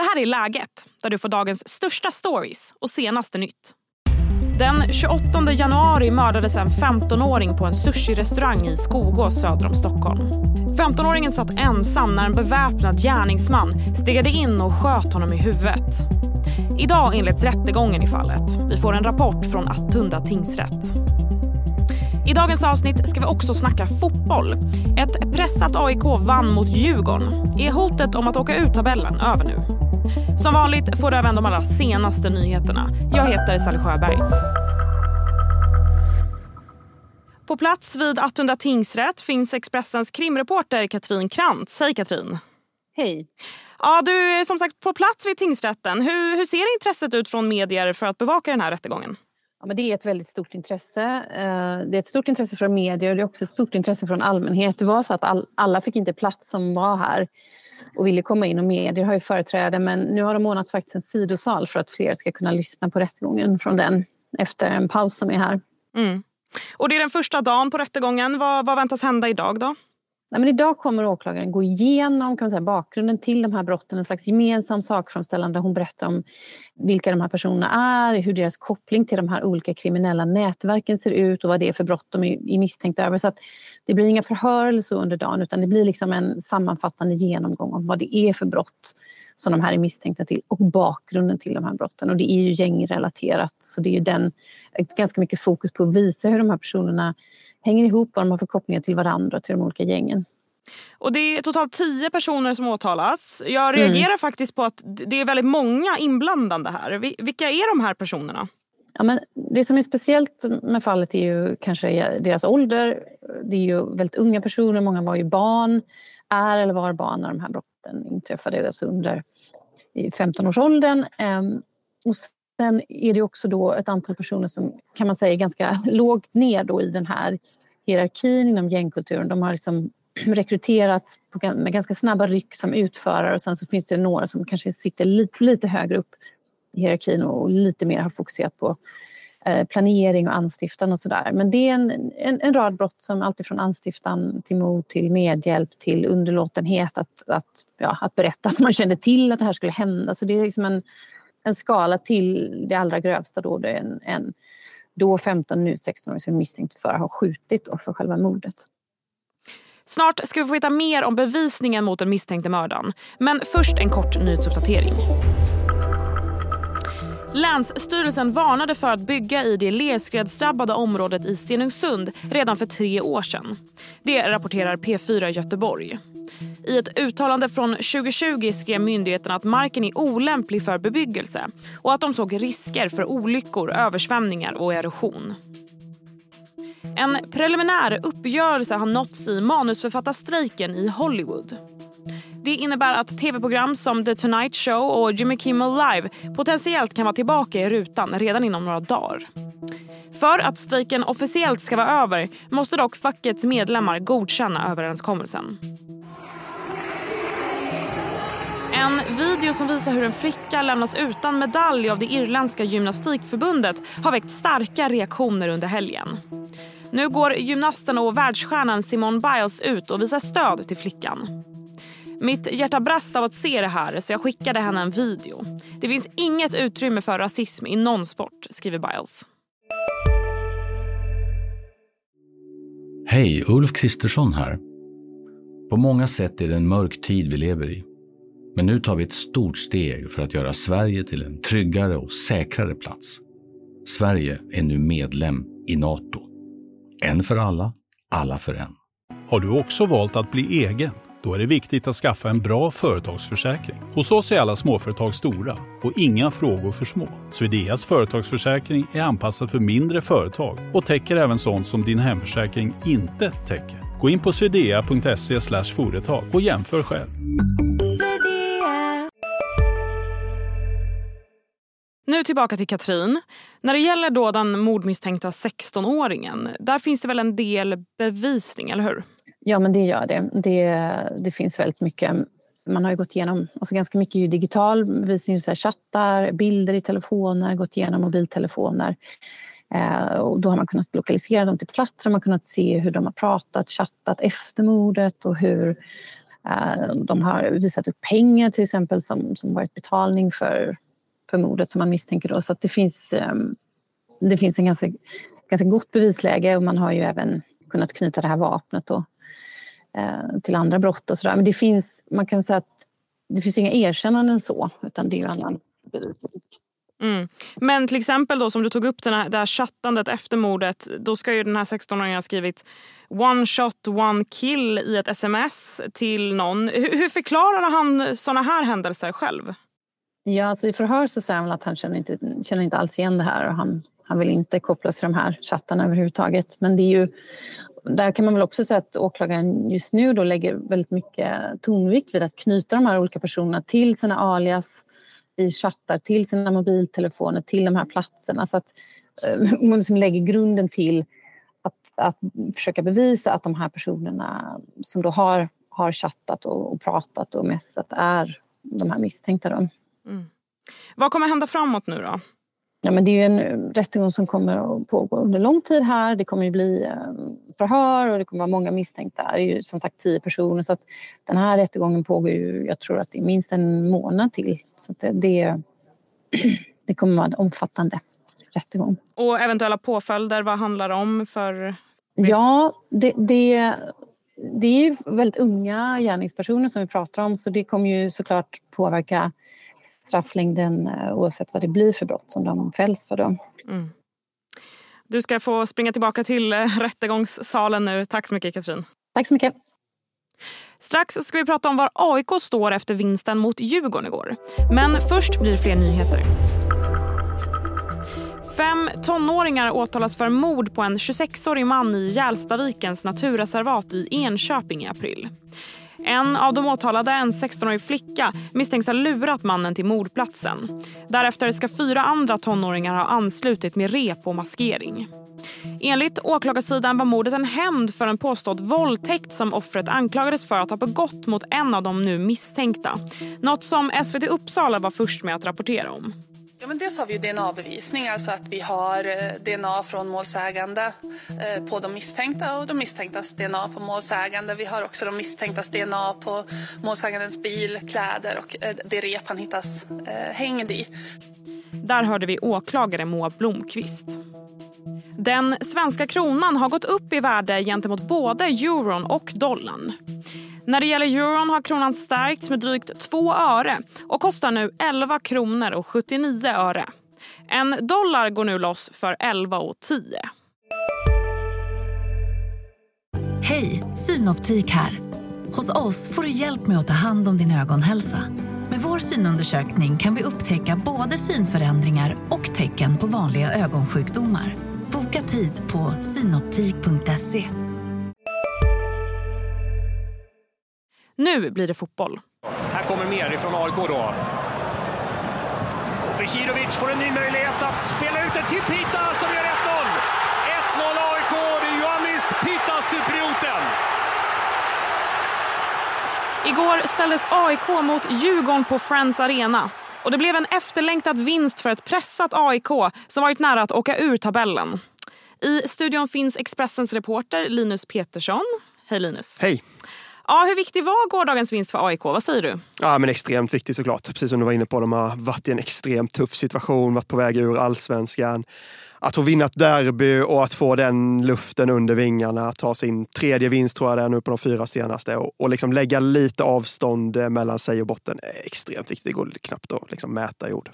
Det här är Läget, där du får dagens största stories och senaste nytt. Den 28 januari mördades en 15-åring på en sushi-restaurang i Skogås söder om Stockholm. 15-åringen satt ensam när en beväpnad gärningsman stegade in och sköt honom i huvudet. Idag inleds rättegången i fallet. Vi får en rapport från Attunda tingsrätt. I dagens avsnitt ska vi också snacka fotboll. Ett pressat AIK vann mot Djurgården. Är hotet om att åka ut tabellen över nu? Som vanligt får du även de allra senaste nyheterna. Jag heter Sally Sjöberg. På plats vid Attunda tingsrätt finns Expressens krimreporter Katrin Krantz. Hej Katrin! Hej! Ja, du är som sagt på plats vid tingsrätten. Hur, hur ser intresset ut från medier för att bevaka den här rättegången? Ja, men det är ett väldigt stort intresse. Eh, det är ett stort intresse från medier och det är också ett stort intresse från allmänhet. Det var så att all, alla fick inte plats som var här och ville komma in och medier har ju företräde men nu har de ordnat faktiskt en sidosal för att fler ska kunna lyssna på rättegången från den efter en paus som är här. Mm. Och det är den första dagen på rättegången. Vad, vad väntas hända idag då? Nej, men idag kommer åklagaren gå igenom kan man säga, bakgrunden till de här brotten, en slags gemensam sakframställan där hon berättar om vilka de här personerna är, hur deras koppling till de här olika kriminella nätverken ser ut och vad det är för brott de är misstänkta över. Så att det blir inga förhör eller så under dagen utan det blir liksom en sammanfattande genomgång av vad det är för brott som de här är misstänkta till och bakgrunden till de här brotten. Och det är ju gängrelaterat så det är ju den, ganska mycket fokus på att visa hur de här personerna hänger ihop, vad de har för kopplingar till varandra till de olika gängen. Och det är totalt tio personer som åtalas. Jag reagerar mm. faktiskt på att det är väldigt många inblandade här. Vilka är de här personerna? Ja, men det som är speciellt med fallet är ju kanske deras ålder. Det är ju väldigt unga personer, många var ju barn, är eller var barn när de här brotten inträffade, alltså under 15-årsåldern. Ehm, och Sen är det också då ett antal personer som kan man säga är ganska lågt ner då i den här hierarkin inom gängkulturen. De har liksom rekryterats med ganska snabba ryck som utförare och sen så finns det några som kanske sitter lite, lite högre upp i hierarkin och lite mer har fokuserat på Eh, planering och anstiftan och sådär. Men det är en, en, en, rad brott som alltifrån anstiftan till mord till medhjälp till underlåtenhet att, att, ja, att berätta att man kände till att det här skulle hända. Så det är liksom en en skala till det allra grövsta då det är en, en då 15, nu 16 som är misstänkt för att ha skjutit och för själva mordet. Snart ska vi få veta mer om bevisningen mot den misstänkte mördaren. Men först en kort nyhetsuppdatering. Länsstyrelsen varnade för att bygga i det lerskredsdrabbade området i Stenungsund redan för tre år sedan. Det rapporterar P4 Göteborg. I ett uttalande från 2020 skrev myndigheten att marken är olämplig för bebyggelse och att de såg risker för olyckor, översvämningar och erosion. En preliminär uppgörelse har nåtts i manusförfattarstrejken i Hollywood. Det innebär att tv-program som The Tonight Show och Jimmy Kimmel Live potentiellt kan vara tillbaka i rutan redan inom några dagar. För att strejken officiellt ska vara över måste dock fackets medlemmar godkänna överenskommelsen. En video som visar hur en flicka lämnas utan medalj av det irländska gymnastikförbundet har väckt starka reaktioner under helgen. Nu går gymnasten och världsstjärnan Simone Biles ut och visar stöd till flickan. Mitt hjärta brast av att se det här så jag skickade henne en video. Det finns inget utrymme för rasism i någon sport, skriver Biles. Hej, Ulf Kristersson här. På många sätt är det en mörk tid vi lever i. Men nu tar vi ett stort steg för att göra Sverige till en tryggare och säkrare plats. Sverige är nu medlem i Nato. En för alla, alla för en. Har du också valt att bli egen? Då är det viktigt att skaffa en bra företagsförsäkring. Hos oss är alla småföretag stora och inga frågor för små. Swedeas företagsförsäkring är anpassad för mindre företag och täcker även sånt som din hemförsäkring inte täcker. Gå in på swedea.se företag och jämför själv. Nu tillbaka till Katrin. När det gäller då den mordmisstänkta 16-åringen, där finns det väl en del bevisning, eller hur? Ja, men det gör det. Det, det finns väldigt mycket. Man har ju gått igenom alltså ganska mycket ju digital bevisning, så här chattar, bilder i telefoner, gått igenom mobiltelefoner. Eh, och då har man kunnat lokalisera dem till platser, man har kunnat se hur de har pratat, chattat efter mordet och hur Eh, de har visat upp pengar till exempel som, som varit betalning för, för mordet som man misstänker. Då. Så det finns, eh, det finns en ganska, ganska gott bevisläge och man har ju även kunnat knyta det här vapnet då, till andra brott och sådär. Men det finns, man kan säga att det finns inga erkännanden så, utan det är annan Mm. Men till exempel då som du tog upp den här, det här chattandet efter mordet. Då ska ju den här 16-åringen ha skrivit one shot, one kill i ett sms till någon. Hur, hur förklarar han såna här händelser själv? Ja, alltså i förhör så säger han att han känner inte, känner inte alls igen det här och han, han vill inte kopplas till de här chattarna överhuvudtaget. Men det är ju, där kan man väl också säga att åklagaren just nu då lägger väldigt mycket tonvikt vid att knyta de här olika personerna till sina alias i chattar, till sina mobiltelefoner, till de här platserna. Så att eh, man liksom lägger grunden till att, att försöka bevisa att de här personerna som då har, har chattat och, och pratat och messat är de här misstänkta. Då. Mm. Vad kommer hända framåt nu då? Ja, men det är ju en rättegång som kommer att pågå under lång tid här. Det kommer att bli eh, förhör och det kommer vara många misstänkta. Det är ju som sagt tio personer. Så att den här rättegången pågår ju, jag tror att det är minst en månad till. Så det, det, det kommer att vara en omfattande rättegång. Och eventuella påföljder, vad handlar det om för... Ja, det, det, det är ju väldigt unga gärningspersoner som vi pratar om så det kommer ju såklart påverka strafflängden eh, oavsett vad det blir för brott som de fälls för. Då. Mm. Du ska få springa tillbaka till eh, rättegångssalen nu. Tack så mycket Katrin. Tack så mycket. Strax ska vi prata om var AIK står efter vinsten mot Djurgården igår. Men först blir det fler nyheter. Fem tonåringar åtalas för mord på en 26-årig man i Gälstavikens naturreservat i Enköping i april. En av de åtalade, en 16-årig flicka, misstänks ha lurat mannen till mordplatsen. Därefter ska fyra andra tonåringar ha anslutit med rep och maskering. Enligt åklagarsidan var mordet en hämnd för en påstådd våldtäkt som offret anklagades för att ha begått mot en av de nu misstänkta. Något som SVT Uppsala var först med att rapportera om. Ja, men dels har vi DNA-bevisning, alltså att vi har eh, DNA från målsägande eh, på de misstänkta och de misstänktas DNA på målsägande. Vi har också de misstänktas DNA på målsägandens bil, kläder och eh, det rep han hittas hängd i. Där hörde vi åklagare Moa Blomqvist. Den svenska kronan har gått upp i värde gentemot både euron och dollarn. När det gäller euron har kronan stärkts med drygt 2 öre och kostar nu 11 kronor och 79 öre. En dollar går nu loss för 11,10. Hej, Synoptik här. Hos oss får du hjälp med att ta hand om din ögonhälsa. Med vår synundersökning kan vi upptäcka både synförändringar och tecken på vanliga ögonsjukdomar. Boka tid på synoptik.se. Nu blir det fotboll. Här kommer mer ifrån AIK då. Och Becirovic får en ny möjlighet att spela ut den till Pita som gör 1-0. 1-0 AIK. Det är Johannes Pita, superioten. Igår ställdes AIK mot Djurgården på Friends Arena. Och Det blev en efterlängtad vinst för ett pressat AIK som varit nära att åka ur tabellen. I studion finns Expressens reporter Linus Petersson. Hej Linus. Hej. Ja, hur viktig var gårdagens vinst för AIK? Vad säger du? Ja, men extremt viktig såklart. Precis som du var inne på, de har varit i en extremt tuff situation, varit på väg ur allsvenskan. Att få vinna ett derby och att få den luften under vingarna, att ta sin tredje vinst tror jag det är nu på de fyra senaste och, och liksom lägga lite avstånd eh, mellan sig och botten är extremt viktigt. Det går knappt att liksom mäta i ord.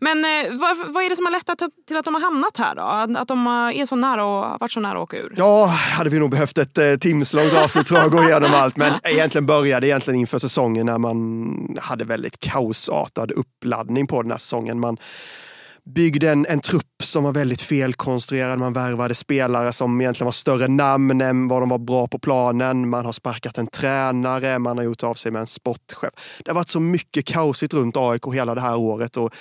Men eh, vad, vad, är det som har lett till att de har hamnat här då? Att de är så nära och varit så nära att åka ur? Ja, hade vi nog behövt ett eh, timslångt avsnitt tror jag, gå igenom allt. Men egentligen började egentligen inför säsongen när man hade väldigt kaosartad uppladdning på den här säsongen. Man byggde en, en trupp som var väldigt felkonstruerad. Man värvade spelare som egentligen var större namn än vad de var bra på planen. Man har sparkat en tränare, man har gjort av sig med en sportchef. Det har varit så mycket kaosigt runt AIK hela det här året och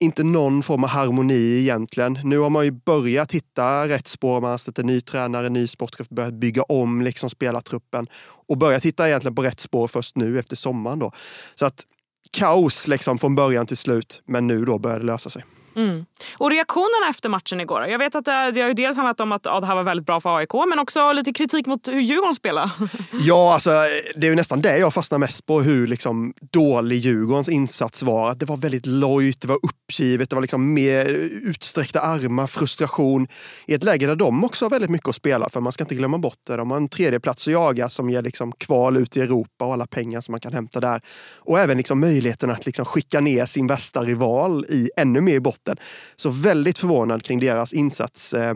inte någon form av harmoni egentligen. Nu har man ju börjat hitta rätt spår. Man har ställt en ny tränare, en ny sportchef, börjat bygga om liksom spelartruppen och börjat hitta egentligen på rätt spår först nu efter sommaren. Då. Så att kaos liksom från början till slut, men nu då börjar det lösa sig. Mm. Och reaktionerna efter matchen igår? Jag vet att det, det har ju dels handlat om att ja, det här var väldigt bra för AIK, men också lite kritik mot hur Djurgården spelade. Ja, alltså, det är ju nästan det jag fastnar mest på, hur liksom, dålig Djurgårdens insats var. Det var väldigt lojt, det var uppgivet, det var liksom mer utsträckta armar, frustration. I ett läge där de också har väldigt mycket att spela för. Man ska inte glömma bort det. De har en tredje plats att jaga som ger liksom kval ut i Europa och alla pengar som man kan hämta där. Och även liksom möjligheten att liksom skicka ner sin värsta rival i ännu mer botten. Så väldigt förvånad kring deras insats. Eh,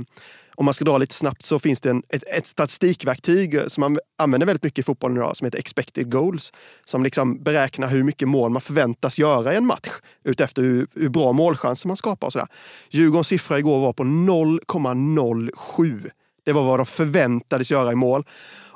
om man ska dra lite snabbt så finns det en, ett, ett statistikverktyg eh, som man använder väldigt mycket i fotbollen idag som heter expected goals. Som liksom beräknar hur mycket mål man förväntas göra i en match utefter hur, hur bra målchanser man skapar. Och sådär. Djurgårdens siffra igår var på 0,07. Det var vad de förväntades göra i mål.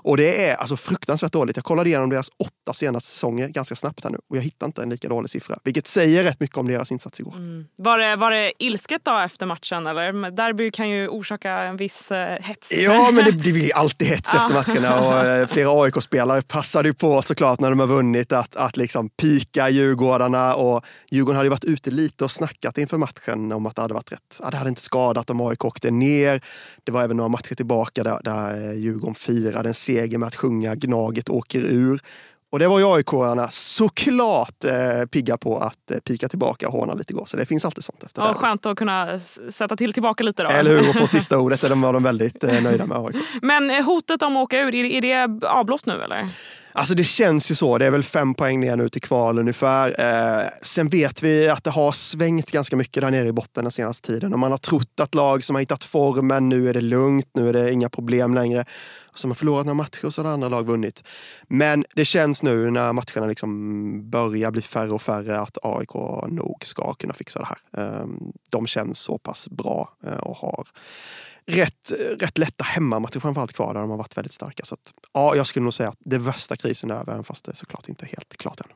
Och det är alltså fruktansvärt dåligt. Jag kollade igenom deras åtta senaste säsonger ganska snabbt här nu och jag hittar inte en lika dålig siffra. Vilket säger rätt mycket om deras insats igår. Mm. Var, det, var det ilsket då efter matchen eller? Derby kan ju orsaka en viss eh, hets. Ja, men det, det blir alltid hets efter matcherna och eh, flera AIK-spelare passade ju på såklart när de har vunnit att, att liksom pika Djurgårdarna och Djurgården hade varit ute lite och snackat inför matchen om att det hade varit rätt. Ja, det hade inte skadat om AIK åkte ner. Det var även några matcher tillbaka där, där Djurgården firade en seger med att sjunga Gnaget åker ur. Och det var ju AIK-arna såklart eh, pigga på att eh, pika tillbaka och håna lite igår. Så det finns alltid sånt efter ja, det. Skönt att kunna sätta till tillbaka lite då. Eller hur, och få sista ordet. Det var de väldigt eh, nöjda med AIK. Men eh, hotet om att åka ur, är, är det avblåst nu eller? Alltså det känns ju så. Det är väl fem poäng ner nu till kval ungefär. Eh, sen vet vi att det har svängt ganska mycket där nere i botten den senaste tiden. Och man har trott att lag som har hittat formen, nu är det lugnt, nu är det inga problem längre. Som har förlorat några matcher och så har andra lag vunnit. Men det känns nu när matcherna liksom börjar bli färre och färre att AIK nog ska kunna fixa det här. Eh, de känns så pass bra eh, och har rätt, rätt lätta hemmamatcher framförallt kvar där de har varit väldigt starka. Så att, ja, jag skulle nog säga att det värsta krisen är över, även fast det såklart inte är helt klart än.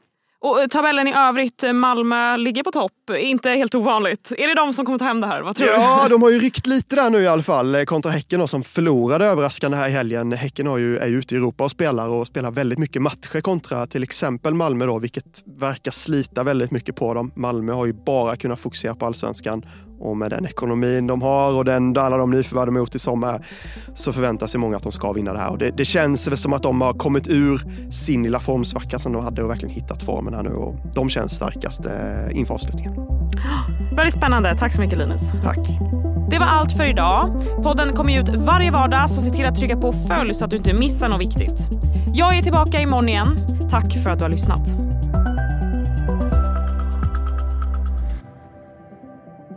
Och eh, tabellen i övrigt, eh, Malmö ligger på topp. Inte helt ovanligt. Är det de som kommer ta hem det här? Vad tror ja, du? de har ju ryckt lite där nu i alla fall eh, kontra Häcken då, som förlorade överraskande här i helgen. Häcken har ju, är ju ute i Europa och spelar och spelar väldigt mycket matcher kontra till exempel Malmö då, vilket verkar slita väldigt mycket på dem. Malmö har ju bara kunnat fokusera på allsvenskan och med den ekonomin de har och den, alla de nyförvärv de har gjort i sommar så förväntar sig många att de ska vinna det här. Och det, det känns väl som att de har kommit ur sin lilla formsvacka som de hade och verkligen hittat formen här nu. Och de känns starkast eh, inför avslutningen. Väldigt spännande. Tack så mycket Linus. Tack. Det var allt för idag. Podden kommer ut varje vardag så se till att trycka på följ så att du inte missar något viktigt. Jag är tillbaka imorgon igen. Tack för att du har lyssnat.